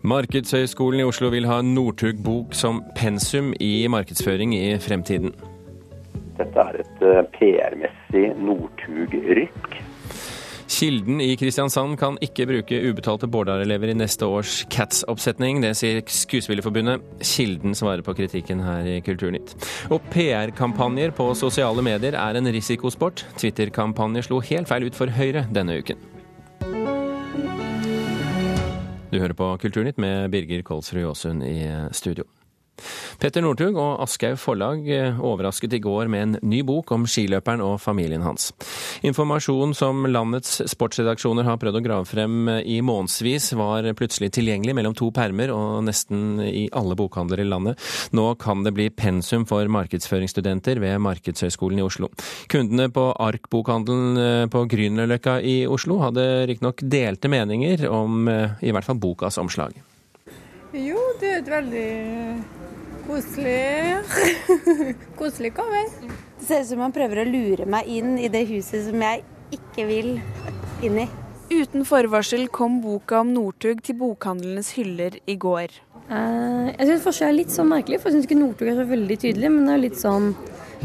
Markedshøgskolen i Oslo vil ha Northug-bok som pensum i markedsføring i fremtiden. Dette er et eh, PR-messig Northug-rykk. Kilden i Kristiansand kan ikke bruke ubetalte Bårdar-elever i neste års Cats-oppsetning. Det sier Skuespillerforbundet. Kilden svarer på kritikken her i Kulturnytt. Og PR-kampanjer på sosiale medier er en risikosport. Twitter-kampanje slo helt feil ut for Høyre denne uken. Du hører på Kulturnytt med Birger Kolsrud Jåsund i studio. Petter Northug og Aschehoug Forlag eh, overrasket i går med en ny bok om skiløperen og familien hans. Informasjon som landets sportsredaksjoner har prøvd å grave frem i månedsvis, var plutselig tilgjengelig mellom to permer og nesten i alle bokhandler i landet. Nå kan det bli pensum for markedsføringsstudenter ved Markedshøgskolen i Oslo. Kundene på Ark-bokhandelen eh, på Grünerløkka i Oslo hadde riktignok delte meninger om eh, i hvert fall bokas omslag. Jo, det er et veldig Koselig. Koselig kommer. Det ser ut som han prøver å lure meg inn i det huset som jeg ikke vil inn i. Uten forvarsel kom boka om Northug til bokhandlenes hyller i går. Uh, jeg syns forskjellen er litt sånn merkelig, for jeg syns ikke Northug er så veldig tydelig. Men det er litt sånn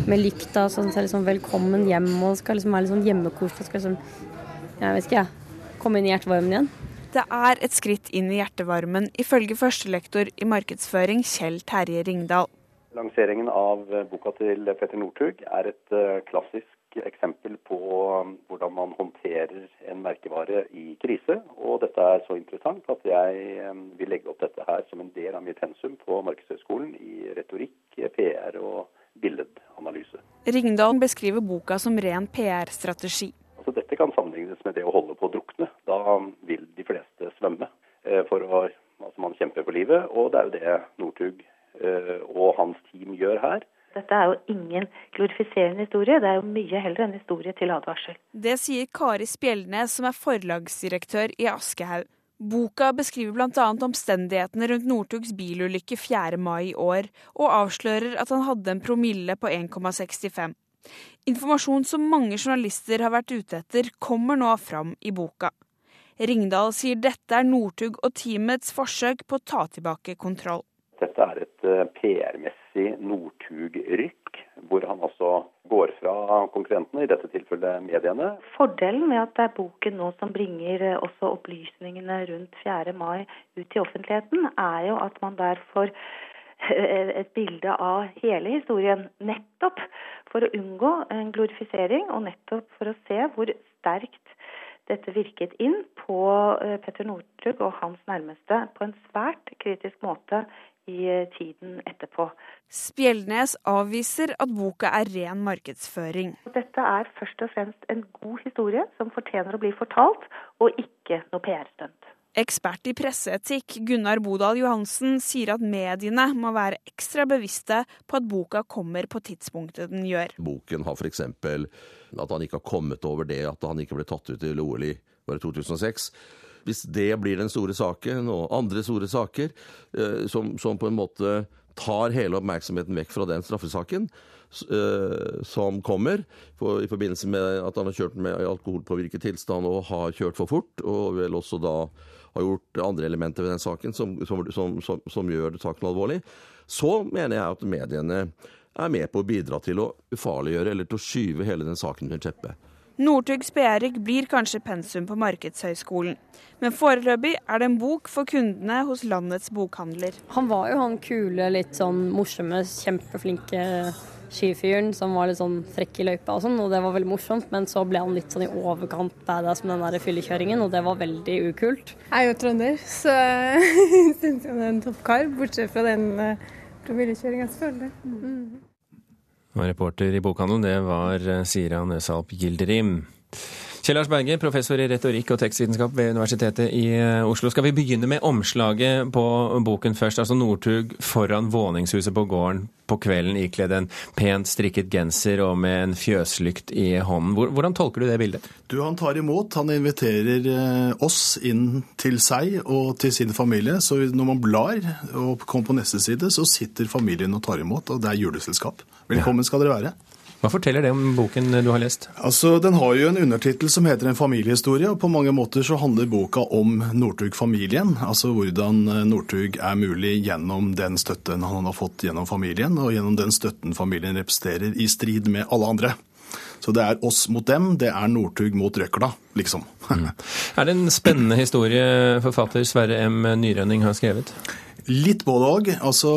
med lykta, sånn så er liksom velkommen hjem og skal liksom være litt sånn hjemmekoselig. Skal liksom, jeg vet ikke, jeg, komme inn i hjertevarmen igjen. Det er et skritt inn i hjertevarmen, ifølge førstelektor i markedsføring Kjell Terje Ringdal. Lanseringen av boka til Petter Northug er et eh, klassisk eksempel på um, hvordan man håndterer en merkevare i krise. Og dette er så interessant at jeg um, vil legge opp dette her som en del av mitt pensum på Markedshøgskolen i retorikk, PR og billedanalyse. Ringdal beskriver boka som ren PR-strategi. Dette kan sammenlignes med det å holde på å drukne. Da vil de fleste svømme. Eh, for å, altså Man kjemper for livet, og det er jo det Northug eh, og hans team gjør her. Dette er jo ingen glorifiserende historie, det er jo mye heller en historie til advarsel. Det sier Kari Spjeldnes, som er forlagsdirektør i Aschehoug. Boka beskriver bl.a. omstendighetene rundt Northugs bilulykke 4. mai i år, og avslører at han hadde en promille på 1,65. Informasjon som mange journalister har vært ute etter, kommer nå fram i boka. Ringdal sier dette er Northug og teamets forsøk på å ta tilbake kontroll. Dette er et eh, PR-messig Northug-rykk, hvor han altså går fra konkurrentene, i dette tilfellet mediene. Fordelen med at det er boken nå som bringer eh, også opplysningene rundt 4. mai ut til offentligheten, er jo at man der får et bilde av hele historien. Nettopp for å unngå en glorifisering, og nettopp for å se hvor sterkt dette virket inn på eh, Petter Northug og hans nærmeste på en svært kritisk måte i eh, tiden etterpå. Spjeldnes avviser at boka er ren markedsføring. Dette er først og fremst en god historie som fortjener å bli fortalt, og ikke noe PR-stunt. Ekspert i presseetikk Gunnar Bodal Johansen sier at mediene må være ekstra bevisste på at boka kommer på tidspunktet den gjør. Boken har f.eks. at han ikke har kommet over det at han ikke ble tatt ut til OL i 2006. Hvis det blir den store saken, og andre store saker, eh, som, som på en måte tar hele oppmerksomheten vekk fra den straffesaken, eh, som kommer i forbindelse med at han har kjørt med alkoholpåvirket tilstand og har kjørt for fort, og vel også da har gjort andre elementer ved den saken som, som, som, som gjør saken alvorlig, så mener jeg at mediene er med på å bidra til å ufarliggjøre eller til å skyve hele den saken under teppet. Northugs PR-rik blir kanskje pensum på Markedshøgskolen, men foreløpig er det en bok for kundene hos landets bokhandler. Han var jo han kule, litt sånn morsomme, kjempeflinke skifyren som var litt sånn frekk i løypa og sånn, og det var veldig morsomt. Men så ble han litt sånn i overkant badass med den der fyllekjøringen, og det var veldig ukult. Jeg er jo trønder, så jeg det han er en toppkar, bortsett fra den promillekjøringa, selvfølgelig. Mm. Og reporter i bokhandelen, det var eh, Sira Nøsalp Gilderim. Kjell Lars Berge, professor i retorikk og tekstvitenskap ved Universitetet i eh, Oslo. Skal vi begynne med omslaget på boken først? Altså Northug foran våningshuset på gården på kvelden ikledd en pent strikket genser og med en fjøslykt i hånden. Hvordan tolker du det bildet? Du, Han tar imot. Han inviterer eh, oss inn til seg og til sin familie. Så når man blar og kommer på neste side, så sitter familien og tar imot, og det er juleselskap. Velkommen skal dere være. Hva forteller det om boken du har lest? Altså, Den har jo en undertittel som heter En familiehistorie, og på mange måter så handler boka om Northug-familien. Altså hvordan Northug er mulig gjennom den støtten han har fått gjennom familien, og gjennom den støtten familien representerer, i strid med alle andre. Så det er oss mot dem, det er Northug mot Røkla, liksom. mm. Er det en spennende historie forfatter Sverre M. Nyrønning har skrevet? Litt både òg. Altså,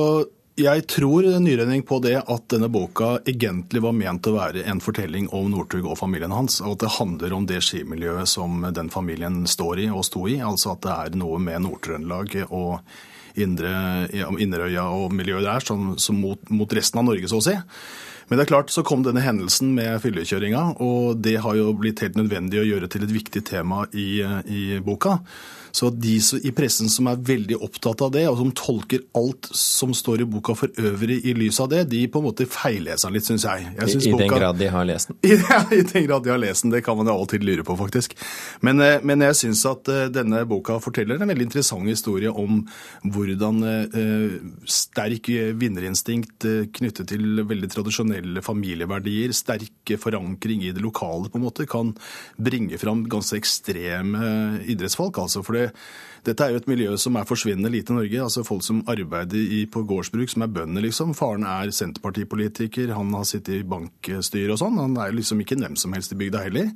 jeg tror nyredning på det at denne boka egentlig var ment å være en fortelling om Northug og familien hans. Og at det handler om det skimiljøet som den familien står i og sto i. Altså at det er noe med Nord-Trøndelag og Indre, Inderøya og miljøet der som, som mot, mot, resten av Norge, så å si. Men det er klart, så kom denne hendelsen med fyllekjøringa, og det har jo blitt helt nødvendig å gjøre til et viktig tema i, i boka. Så de i pressen som er veldig opptatt av det, og som tolker alt som står i boka for øvrig i lys av det, de på en måte feilleser litt, syns jeg. jeg synes I, I den grad de har lest den? Ja, i den grad de har lest den. Det kan man jo alltid lure på, faktisk. Men, eh, men jeg syns at eh, denne boka forteller en veldig interessant historie om hvordan eh, sterk vinnerinstinkt knyttet til veldig tradisjonelle familieverdier, sterk forankring i det lokale, på en måte, kan bringe fram ganske ekstreme idrettsfolk. altså for det, dette er jo et miljø som er forsvinnende lite i Norge. altså Folk som arbeider i, på gårdsbruk, som er bønder, liksom. Faren er senterpartipolitiker, han har sittet i bankstyret og sånn. Han er liksom ikke hvem som helst i bygda heller.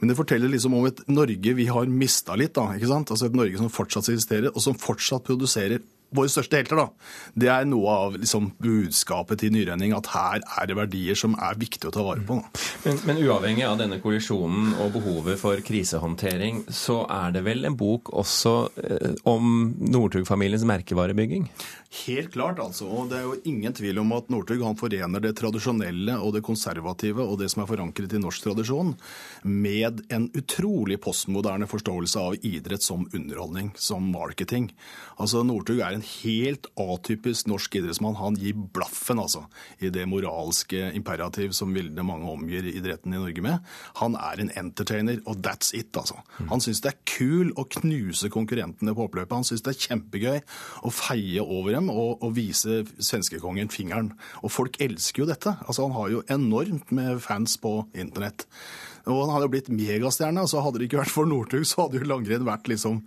Men det forteller liksom om et Norge vi har mista litt, da. ikke sant? Altså et Norge som fortsatt eksisterer, og som fortsatt produserer våre største helter, da. Det er noe av liksom, budskapet til Nyrenning, at her er det verdier som er viktig å ta vare på. Men, men, uavhengig av denne kollisjonen og behovet for krisehåndtering, så er det vel en bok også eh, om Northug-familiens merkevarebygging? Helt klart, altså. Og det er jo ingen tvil om at Northug forener det tradisjonelle og det konservative og det som er forankret i norsk tradisjon, med en utrolig postmoderne forståelse av idrett som underholdning, som marketing. Altså, Northug er en helt atypisk norsk idrettsmann. Han gir blaffen, altså, i det moralske imperativ som veldig mange omgir idretten i Norge med. Han er en entertainer, og that's it, altså. Han syns det er kul å knuse konkurrentene på oppløpet. Han syns det er kjempegøy å feie over dem og, og vise svenskekongen fingeren. Og folk elsker jo dette. Altså, han har jo enormt med fans på internett. Og han hadde jo blitt megastjerne. altså Hadde det ikke vært for Northug, så hadde jo langrenn vært liksom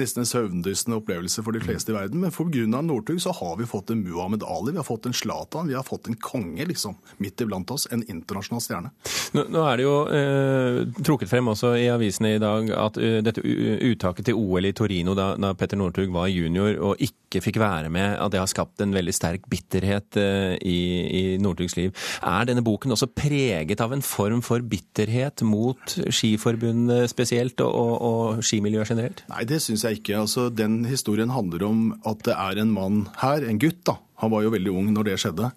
nesten en søvndyssende opplevelse for de fleste i verden. Men pga. Northug så har vi fått en Muhammed Ali, vi har fått en Zlatan, vi har fått en konge liksom midt iblant oss. En internasjonal stjerne. Nå, nå er det jo eh, trukket frem også i avisene i dag at uh, dette uttaket til OL i Torino da, da Petter Northug var junior og ikke fikk være med, at det har skapt en veldig sterk bitterhet uh, i, i Northugs liv. Er denne boken også preget av en form for bitterhet mot Skiforbundet spesielt, og, og, og skimiljøet generelt? Nei, det syns jeg ikke. Altså, den historien handler om at det er en mann her, en gutt, da. Han var jo veldig ung når det skjedde,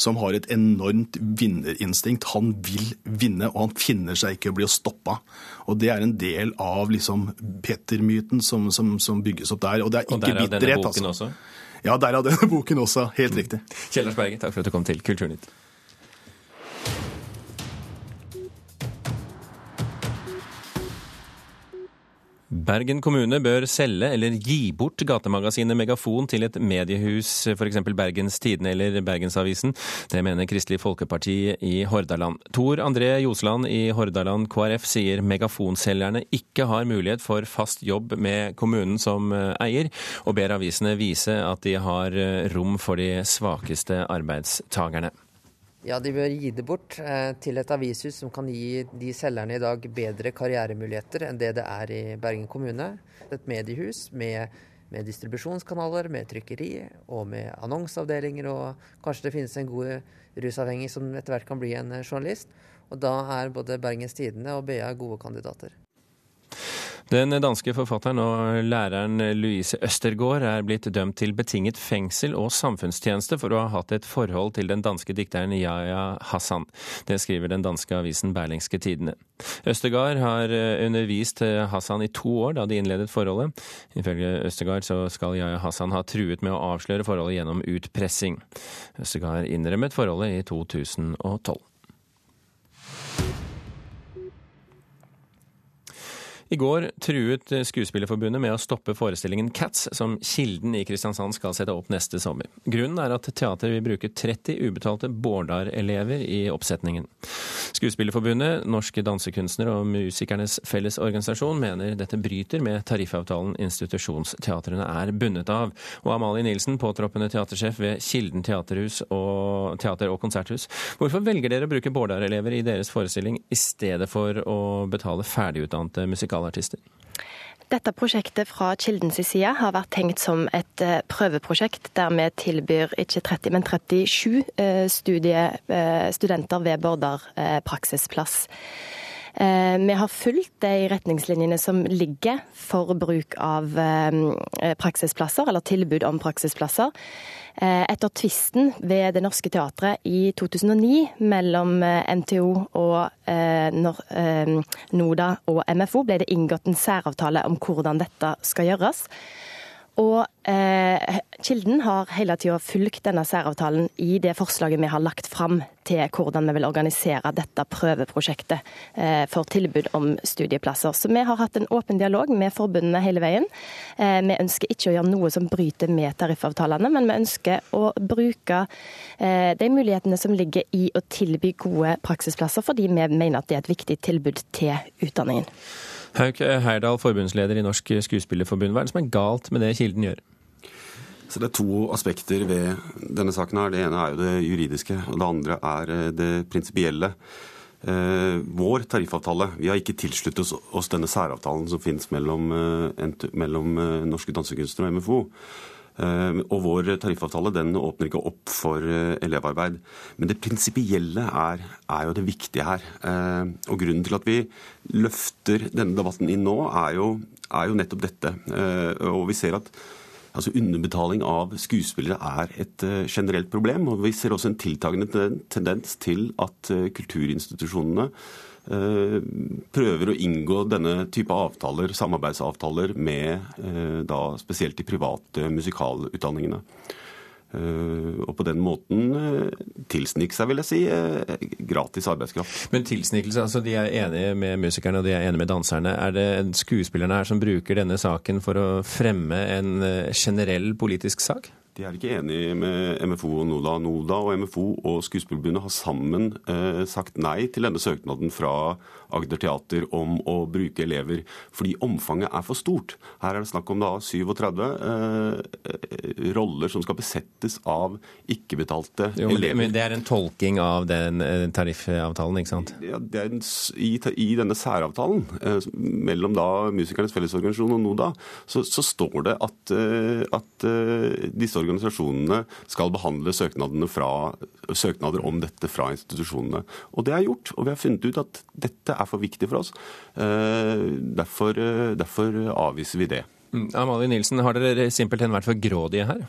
som har et enormt vinnerinstinkt. Han vil vinne, og han finner seg ikke å bli stoppa. Og det er en del av liksom Petter-myten som, som, som, bygges opp der. Og det er ikke bitterhet, altså. Og derav denne boken altså. også? Ja, derav denne boken også. Helt riktig. Kjellars Berge, takk for at du kom til Kulturnytt. Bergen kommune bør selge eller gi bort gatemagasinet Megafon til et mediehus, f.eks. Bergens Tidende eller Bergensavisen. Det mener Kristelig Folkeparti i Hordaland. Tor André Josland i Hordaland KrF sier megafonselgerne ikke har mulighet for fast jobb med kommunen som eh, eier, og ber avisene vise at de har eh, rom for de svakeste arbeidstagerne. Ja, de bør gi det bort eh, til et avishus som kan gi de selgerne i dag bedre karrieremuligheter enn det det er i Bergen kommune. Et mediehus med, med distribusjonskanaler, med trykkeri og med annonseavdelinger. Og kanskje det finnes en god rusavhengig som etter hvert kan bli en journalist. Og da er både Bergens Tidende og BA gode kandidater. Den danske forfatteren og læreren Louise Østergaard er blitt dømt til betinget fengsel og samfunnstjeneste for å ha hatt et forhold til den danske dikteren Yahya Hassan. Det skriver den danske avisen Berlingske Tidende. Østergaard har eh, undervist Hassan i to år da de innledet forholdet. Ifølge Østergaard så skal Yahya Hassan ha truet med å avsløre forholdet gjennom utpressing. Østergaard innrømmet forholdet i 2012. I går truet Skuespillerforbundet med å stoppe forestillingen Cats, som Kilden i Kristiansand skal sette opp neste sommer. Grunnen er at teateret vil bruke 30 ubetalte Bårdar-elever i oppsetningen. Skuespillerforbundet, Norske dansekunstnere og Musikernes Fellesorganisasjon mener dette bryter med tariffavtalen institusjonsteatrene er bundet av. Og Amalie Nilsen, påtroppende teatersjef ved Kilden teaterhus og teater- og konserthus. Hvorfor velger dere å bruke Bårdar-elever i deres forestilling i stedet for å betale ferdigutdannede musikaler? Festivalartister? Dette prosjektet fra Kildens side har vært tenkt som et eh, prøveprosjekt, der vi tilbyr ikke 30, men 37 eh, eh, studenter ved Bårdar praksisplass. Vi har fulgt de retningslinjene som ligger for bruk av praksisplasser, eller tilbud om praksisplasser. Eh, etter tvisten ved Det Norske Teatret i 2009 mellom MTO og eh, NODA og MFO ble det inngått en særavtale om hvordan dette skal gjøres. Og eh, Kilden har hele tida fulgt denne særavtalen i det forslaget vi har lagt fram til hvordan vi vil organisere dette prøveprosjektet eh, for tilbud om studieplasser. Så vi har hatt en åpen dialog med forbundene hele veien. Eh, vi ønsker ikke å gjøre noe som bryter med tariffavtalene, men vi ønsker å bruke eh, de mulighetene som ligger i å tilby gode praksisplasser, fordi vi mener at det er et viktig tilbud til utdanningen. Hauk Heyerdahl, forbundsleder i Norsk Skuespillerforbund. Hva er det som er galt med det Kilden gjør? Så Det er to aspekter ved denne saken. her. Det ene er jo det juridiske, og det andre er eh, det prinsipielle. Eh, vår tariffavtale Vi har ikke tilsluttet oss denne særavtalen som finnes mellom, eh, mellom norske dansekunstnere og MFO. Eh, og vår tariffavtale den åpner ikke opp for eh, elevarbeid. Men det prinsipielle er, er, jo det viktige her. Eh, og grunnen til at vi løfter denne debatten inn nå, er jo, er jo nettopp dette. Og vi ser at altså underbetaling av skuespillere er et generelt problem. Og vi ser også en tiltagende tendens til at kulturinstitusjonene Eh, prøver å inngå denne type avtaler, samarbeidsavtaler med eh, da spesielt de private musikalutdanningene. Uh, og på den måten tilsnike seg, vil jeg si, uh, gratis arbeidskraft. Men tilsnikelse, altså de er enige med musikerne og de er enige med danserne. Er det skuespillerne her som bruker denne saken for å fremme en generell politisk sak? De er ikke enige med MFO og NODA. NODA og MFO og Skuespillerforbundet har sammen eh, sagt nei til denne søknaden fra Agder Teater om å bruke elever, fordi omfanget er for stort. Her er det snakk om da 37 eh, roller som skal besettes av ikke-betalte elever. Men det er en tolking av den eh, tariffavtalen, ikke sant? Ja, en, i, i, denne særavtalen eh, mellom da Musikernes Fellesorganisasjon og NODA, så, så står det at, eh, at eh, disse organisasjonene skal behandle fra, søknader om dette fra institusjonene. Og det er gjort, og vi har funnet ut at dette er for viktig for oss. Eh, derfor, eh, derfor avviser vi det. Mm, Amalie Nilsen, har dere simpelthen vært for grådige her?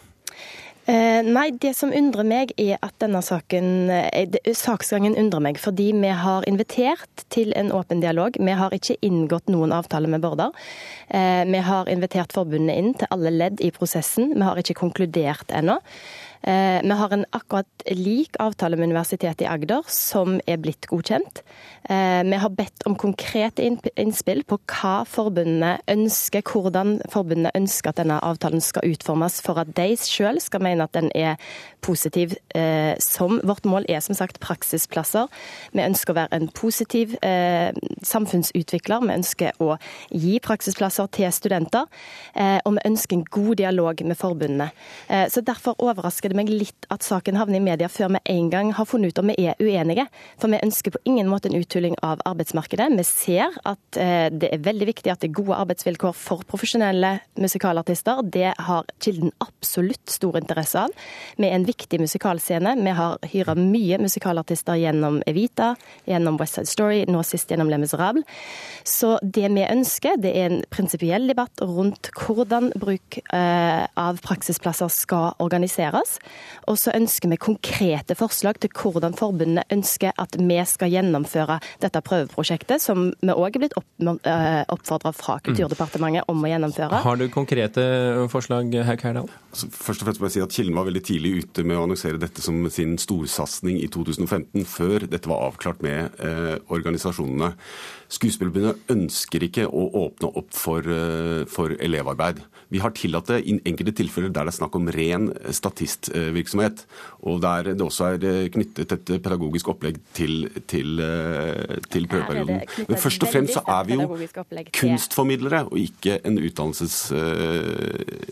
Eh, nei, det som undrer meg er at denne saken eh, Saksgangen undrer meg fordi vi har invitert til en åpen dialog. Vi har ikke inngått noen avtale med Bårdar. Eh, vi har invitert forbundene inn til alle ledd i prosessen. Vi har ikke konkludert ennå. Eh, vi har en akkurat lik avtale med Universitetet i Agder, som er blitt godkjent. Eh, vi har bedt om konkrete innspill på hva forbundene ønsker, hvordan forbundene ønsker at denne avtalen skal utformes, for at de sjøl skal mene at den er positiv. Eh, som vårt mål er som sagt praksisplasser. Vi ønsker å være en positiv samfunnsutvikler. Vi ønsker å gi praksisplasser til studenter. Og vi ønsker en god dialog med forbundene. Så Derfor overrasker det det meg litt at saken havner i media før vi en gang har funnet ut om vi er uenige. For vi ønsker på ingen måte en uthuling av arbeidsmarkedet. Vi ser at eh, det er veldig viktig at det er gode arbeidsvilkår for profesjonelle musikalartister. Det har Kilden absolutt stor interesse av. Vi er en viktig musikalscene. Vi har hyra mye musikalartister gjennom Evita, gjennom West Side Story, nå sist gjennom Le Miserable. Så det vi ønsker, det er en prinsipiell debatt rundt hvordan bruk eh, av praksisplasser skal organiseres. Og så ønsker vi konkrete forslag til hvordan forbundene ønsker at vi skal gjennomføre dette prøveprosjektet, som vi òg er blitt eh, oppfordra fra Kulturdepartementet om å gjennomføre. Har du konkrete forslag, Haug Herdal? Altså, først og fremst må jeg si at Kilden var veldig tidlig ute med å annonsere dette som sin storsatsing i 2015, før dette var avklart med eh, organisasjonene. Skuespillerbundet ønsker ikke å åpne opp for, eh, for, elevarbeid. Vi har tillatt det i enkelte tilfeller der det er snakk om ren statistvirksomhet, og der det også er eh, knyttet et pedagogisk opplegg til, til, eh, til prøveperioden. Men først og fremst så er vi jo kunstformidlere, og ikke en utdannelses,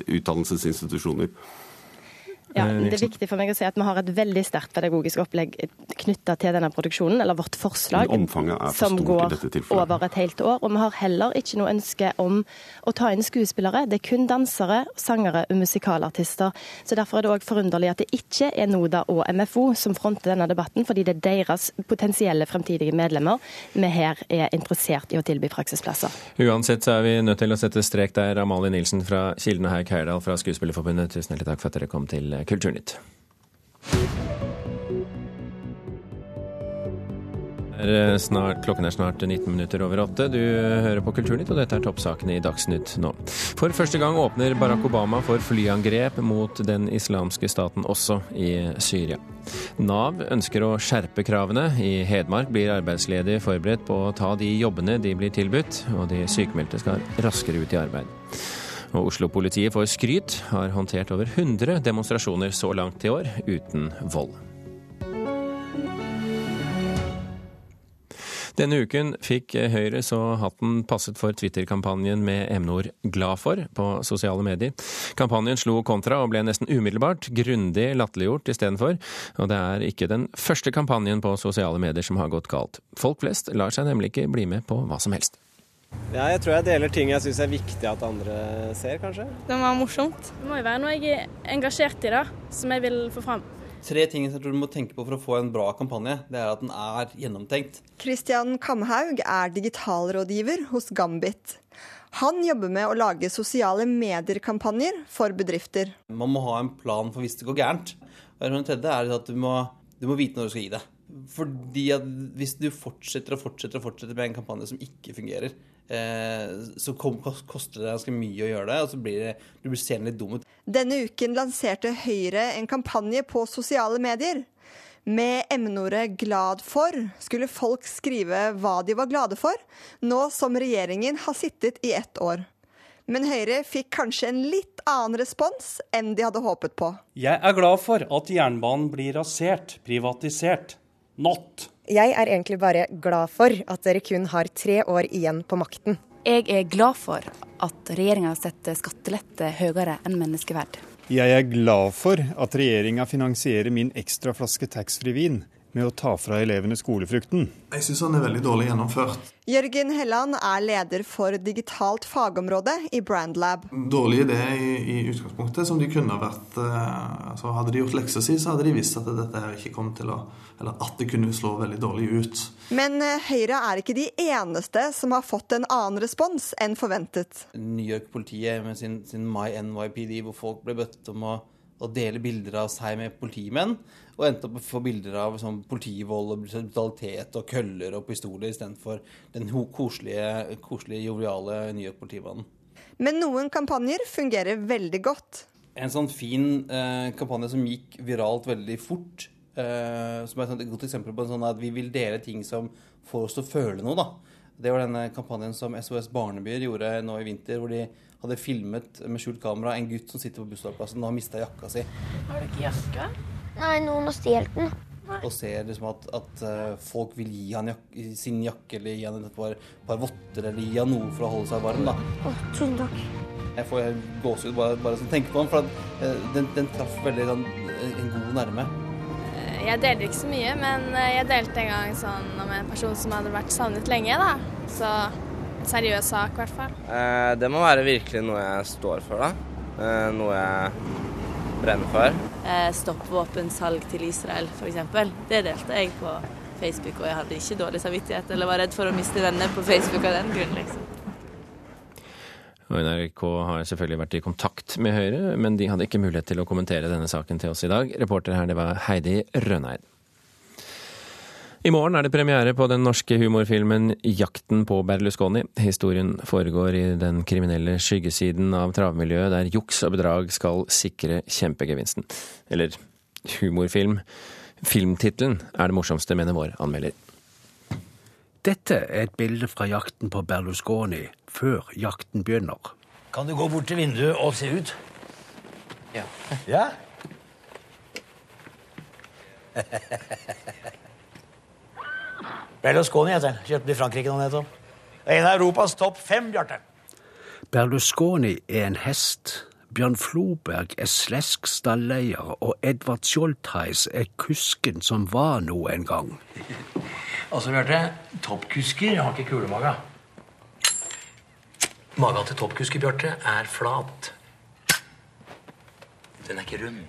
utdannelsesinstitusjoner. Ja, eh, Det er viktig for meg å si at vi har et veldig sterkt pedagogisk opplegg knytta til denne produksjonen, eller vårt forslag, som går over et helt år. Og vi har heller ikke noe ønske om å ta inn skuespillere. Det er kun dansere, sangere og musikalartister. Så Derfor er det òg forunderlig at det ikke er NODA og MFO som fronter denne debatten, fordi det er deres potensielle fremtidige medlemmer vi her er interessert i å tilby praksisplasser. Uansett så er vi nødt til å sette strek der. Amalie Nilsen fra Kilden og Hauk Heyerdahl fra Skuespillerforbundet, tusen hjertelig takk for at dere kom til Kulturnytt. Er snart, klokken er snart 19 minutter over åtte. Du hører på Kulturnytt, og dette er toppsakene i Dagsnytt nå. For første gang åpner Barack Obama for flyangrep mot den islamske staten også i Syria. Nav ønsker å skjerpe kravene. I Hedmark blir arbeidsledige forberedt på å ta de jobbene de blir tilbudt, og de sykemeldte skal raskere ut i arbeid. Og Oslo-politiet får skryt, har håndtert over 100 demonstrasjoner så langt i år uten vold. Denne uken fikk Høyre så hatten passet for Twitter-kampanjen med emneord 'glad for' på sosiale medier. Kampanjen slo kontra og ble nesten umiddelbart grundig latterliggjort istedenfor. Og det er ikke den første kampanjen på sosiale medier som har gått galt. Folk flest lar seg nemlig ikke bli med på hva som helst. Ja, jeg tror jeg deler ting jeg syns er viktig at andre ser, kanskje. Det må være morsomt. Det må jo være noe jeg er engasjert i, da, som jeg vil få fram. Tre ting jeg tror du må tenke på for å få en bra kampanje. Det er at den er gjennomtenkt. Christian Kamhaug er digitalrådgiver hos Gambit. Han jobber med å lage sosiale medier-kampanjer for bedrifter. Man må ha en plan for hvis det går gærent. Og det tredje er at du må, du må vite når du skal gi det. Fordi at hvis du fortsetter og fortsetter og fortsetter med en kampanje som ikke fungerer, så koster det ganske mye å gjøre det, og så blir det, du blir seende litt dum ut. Denne uken lanserte Høyre en kampanje på sosiale medier. Med emneordet 'glad for' skulle folk skrive hva de var glade for, nå som regjeringen har sittet i ett år. Men Høyre fikk kanskje en litt annen respons enn de hadde håpet på. Jeg er glad for at jernbanen blir rasert, privatisert. Not! Jeg er egentlig bare glad for at dere kun har tre år igjen på makten. Jeg er glad for at regjeringa setter skattelette høyere enn menneskeverd. Jeg er glad for at regjeringa finansierer min ekstra flaske taxfree-vin med å ta fra elevene skolefrukten. Jeg syns han er veldig dårlig gjennomført. Jørgen Helland er leder for digitalt fagområde i Brandlab. Dårlig idé i, i utgangspunktet, som de kunne vært eh, altså Hadde de gjort leksa si, så hadde de visst at dette her ikke kom til å Eller at det kunne slå veldig dårlig ut. Men eh, Høyre er ikke de eneste som har fått en annen respons enn forventet. New York-politiet med sin, sin My NYPD, hvor folk ble bedt om å å dele bilder av seg med politimenn, og endte opp med å få bilder av sånn, politivold og brutalitet og køller og pistoler istedenfor den koselige, koselige, joviale New York-politimannen. Men noen kampanjer fungerer veldig godt. En sånn fin eh, kampanje som gikk viralt veldig fort, eh, som er et godt eksempel på en sånn at vi vil dele ting som får oss til å føle noe. da. Det var denne kampanjen som SOS Barnebyer gjorde nå i vinter, hvor de hadde filmet med skjult kamera en gutt som sitter på bussholdeplassen og har mista jakka si. Har du ikke jakke? Nei, noen har stjålet den. Og ser liksom at, at uh, folk vil gi han jak sin jakke eller gi han et par, par, votter eller gi han noe for å holde seg varm. da. Oh, tusen takk. Jeg får gåsehud bare, bare som tenker på den, for at, uh, den, den, traff veldig den, en god nærme. Jeg deler ikke så mye, men jeg delte en gang sånn om en person som hadde vært savnet lenge. da. Så seriøs sak, i hvert fall. Eh, det må være virkelig noe jeg står for, da. Eh, noe jeg brenner for. Eh, stopp våpensalg til Israel, f.eks. Det delte jeg på Facebook, og jeg hadde ikke dårlig samvittighet eller var redd for å miste venner på Facebook av den grunn, liksom. NRK har selvfølgelig vært i kontakt med Høyre, men de hadde ikke mulighet til å kommentere denne saken til oss i dag. Reporter her, det var Heidi Rønneid. I morgen er det premiere på den norske humorfilmen 'Jakten på Berlusconi'. Historien foregår i den kriminelle skyggesiden av travmiljøet, der juks og bedrag skal sikre kjempegevinsten. Eller humorfilm. Filmtittelen er det morsomste, mener vår anmelder. Dette er et bilde fra jakten på Berlusconi før jakten begynner. Kan du gå bort til vinduet og se ut? Ja. Ja? Berlusconi heter den. Kjøpte den i Frankrike nå nettopp. En av Europas topp fem, Bjarte. Berlusconi er en hest. Bjørn Floberg er slesk stalleier, og Edvard Skjoldtheis er kusken som var noe en gang. Altså, Bjarte, toppkusker har ikke kulemage. Maga til toppkusker, Bjarte, er flat. Den er ikke rund.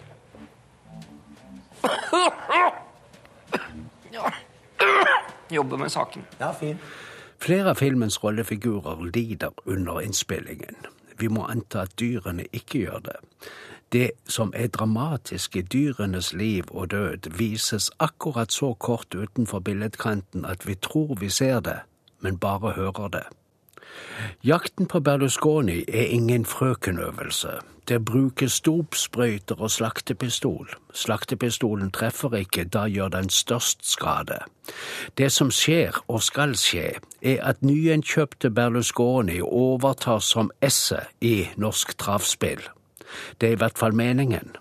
Jobber med saken. Ja, fin. Flere av filmens rollefigurer lider under innspillingen. Vi må anta at dyrene ikke gjør det. Det som er dramatisk i dyrenes liv og død, vises akkurat så kort utenfor billedkanten at vi tror vi ser det, men bare hører det. Jakten på Berlusconi er ingen frøkenøvelse. Det brukes dopsprøyter og slaktepistol. Slaktepistolen treffer ikke, da gjør den størst skade. Det som skjer og skal skje, er at nyenkjøpte Berlusconi overtar som esset i norsk travspill. Det er i hvert fall meningen.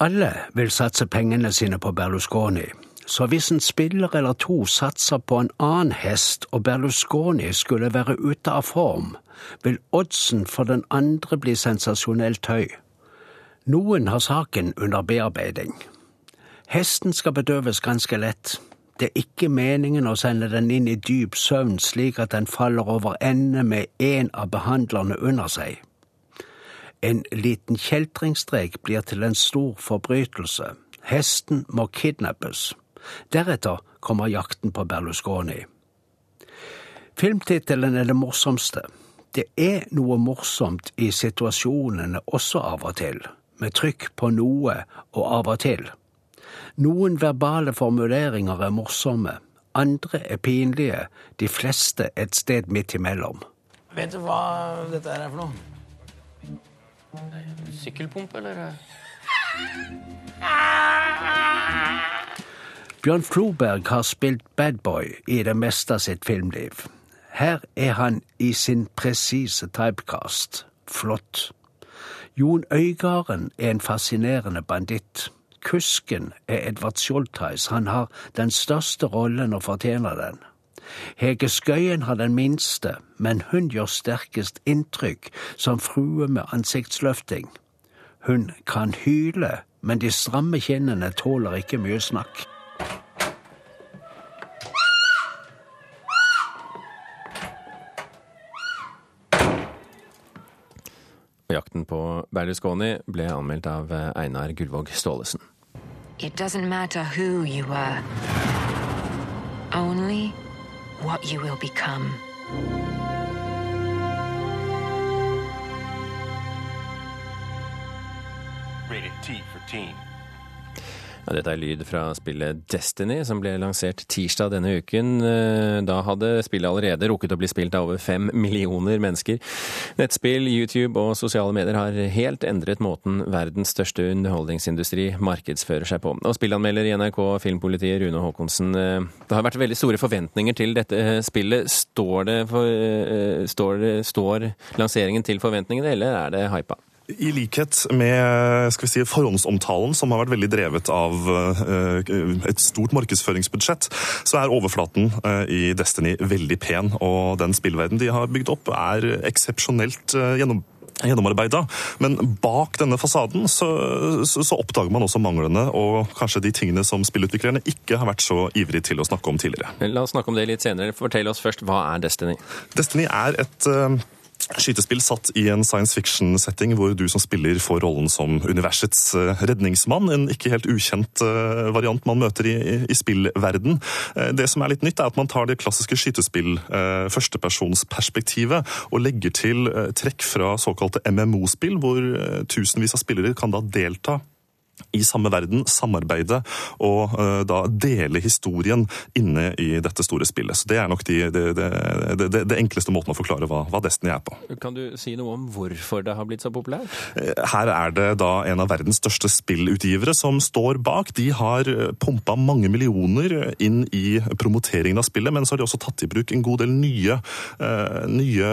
Alle vil satse pengene sine på Berlusconi. Så hvis en spiller eller to satser på en annen hest og Berlusconi skulle være ute av form, vil oddsen for den andre bli sensasjonelt høy. Noen har saken under bearbeiding. Hesten skal bedøves ganske lett. Det er ikke meningen å sende den inn i dyp søvn slik at den faller over ende med en av behandlerne under seg. En liten kjeltringstrek blir til en stor forbrytelse. Hesten må kidnappes. Deretter kommer jakten på Berlusconi. Filmtittelen er det morsomste. Det er noe morsomt i situasjonene også av og til, med trykk på noe og av og til. Noen verbale formuleringer er morsomme, andre er pinlige, de fleste et sted midt imellom. Vet du hva dette er for noe? Sykkelpumpe, eller? Bjørn Floberg har spilt badboy i det meste av sitt filmliv. Her er han i sin presise typecast. Flott. Jon Øygarden er en fascinerende banditt. Kusken er Edvard Skjoldtheis. Han har den største rollen og fortjener den. Hege Skøyen har den minste, men hun gjør sterkest inntrykk som frue med ansiktsløfting. Hun kan hyle, men de stramme kinnene tåler ikke mye snakk. Jakten på Berlusconi ble anmeldt av Einar Gullvåg Staalesen. It doesn't matter who you were, only what you will become. Rated T for teen. Dette er lyd fra spillet Destiny, som ble lansert tirsdag denne uken. Eh, Da hadde spillet allerede rukket å bli spilt av over fem millioner mennesker. Nettspill, YouTube og sosiale medier har helt endret måten verdens største underholdningsindustri markedsfører seg på. Og spillanmelder i NRK Filmpolitiet Rune Haakonsen, eh, det har vært veldig store forventninger til dette spillet. Står, det for, eh, står, står lanseringen til forventningene, eller er det hypa? I likhet med skal vi si, forhåndsomtalen, som har vært veldig drevet av eh, et stort markedsføringsbudsjett, så er overflaten eh, i Destiny veldig pen. Og den spillverden de har bygd opp, er eksepsjonelt eh, gjennom gjennomarbeida, men bak denne fasaden så, så, så, oppdager man også manglene og kanskje de tingene som spillutviklerne ikke har vært så ivrige til å snakke om tidligere. La oss snakke om det litt senere. Fortell oss først, hva er Destiny? Destiny er et skytespill satt i en science fiction-setting hvor du som spiller får rollen som universets eh, redningsmann. En ikke helt ukjent eh, variant man møter i, i spillverden. Eh, det som er litt nytt, er at man tar det klassiske skytespill, førstepersonsperspektivet, og legger til trekk fra såkalte MMO-spill, hvor tusenvis av spillere kan da delta i samme verden, samarbeide og uh, da dele historien inne i dette store spillet. Så Det er nok de, de, de, det enkleste måten å forklare hva, hva, Destiny er på. Kan du si noe om hvorfor det har blitt så populært? Eh, her er det da en av verdens største spillutgivere som står bak. De har eh, pumpa mange millioner inn i promoteringen av spillet, men så har de også tatt i bruk en god del nye, uh, nye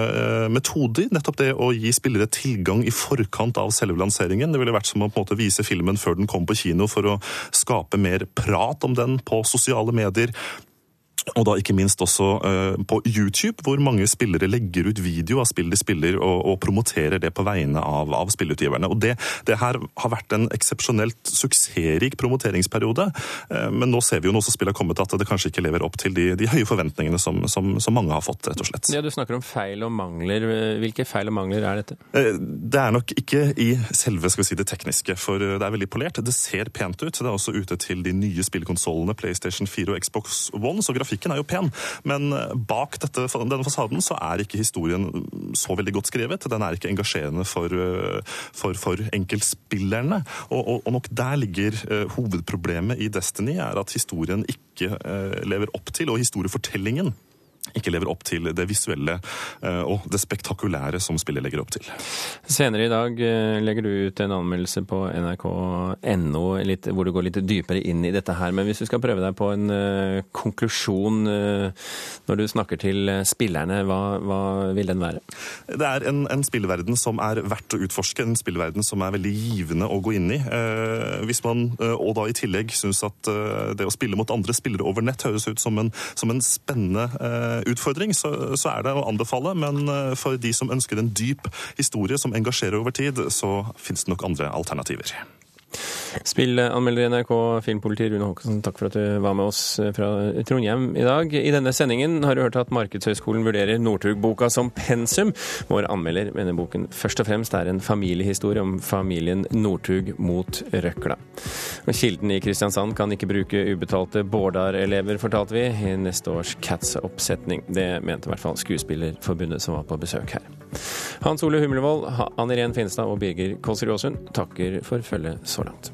metoder. Nettopp det å gi spillere tilgang i forkant av selve lanseringen. Det ville vært som å på en måte vise filmen før den kom på kino for å skape mer prat om den på sosiale medier. Og da ikke minst også uh, på YouTube, hvor mange spillere legger ut video av spill de spiller, og, og promoterer det på vegne av, av spillutgiverne. Og det, det, her har vært en eksepsjonelt suksessrik promoteringsperiode, uh, men nå ser vi jo nå som spillet har kommet at det kanskje ikke lever opp til de, de høye forventningene som, som, som, mange har fått, rett og slett. Ja, Du snakker om feil og mangler. Hvilke feil og mangler er dette? Uh, det er nok ikke i selve skal vi si, det tekniske, for det er veldig polert. Det ser pent ut. Det er også ute til de nye spillkonsollene PlayStation 4 og Xbox One, så grafikk grafikken er jo pen, men eh, bak dette, denne fasaden så er ikke historien så veldig godt skrevet. Den er ikke engasjerende for, eh, for, for enkeltspillerne. Og, og, og, nok der ligger uh, hovedproblemet i Destiny, er at historien ikke lever opp til, og historiefortellingen ikke lever opp til det visuelle eh, og det spektakulære som spillet legger opp til. Senere i dag eh, legger du ut en anmeldelse på nrk.no hvor du går litt dypere inn i dette her. Men hvis du skal prøve deg på en uh, konklusjon når du snakker til spillerne, hva, hva vil den være? Det er en, en, spillverden som er verdt å utforske, en spillverden som er veldig givende å gå inn i. Hvis man, og da i tillegg syns at det å spille mot andre spillere over nett høres ut som en, som en spennende utfordring, så, så, er det å anbefale. Men eh, for de som ønsker en dyp historie som engasjerer over tid, så finnes det nok andre alternativer. Spillanmelder i NRK Filmpoliti Rune Håkonsen, takk for at du var med oss fra Trondheim i dag. I denne sendingen har du hørt at Markedshøgskolen vurderer Northug-boka som pensum. Vår anmelder mener boken først og fremst er en familiehistorie om familien Northug mot røkla. Kilden i Kristiansand kan ikke bruke ubetalte Bårdar-elever, fortalte vi, i neste års Cats-oppsetning. Det mente i hvert fall Skuespillerforbundet som var på besøk her. Hans Ole Humlevold, Ann Irén Finstad og Birger Kolsrud Aasund takker for følget så langt.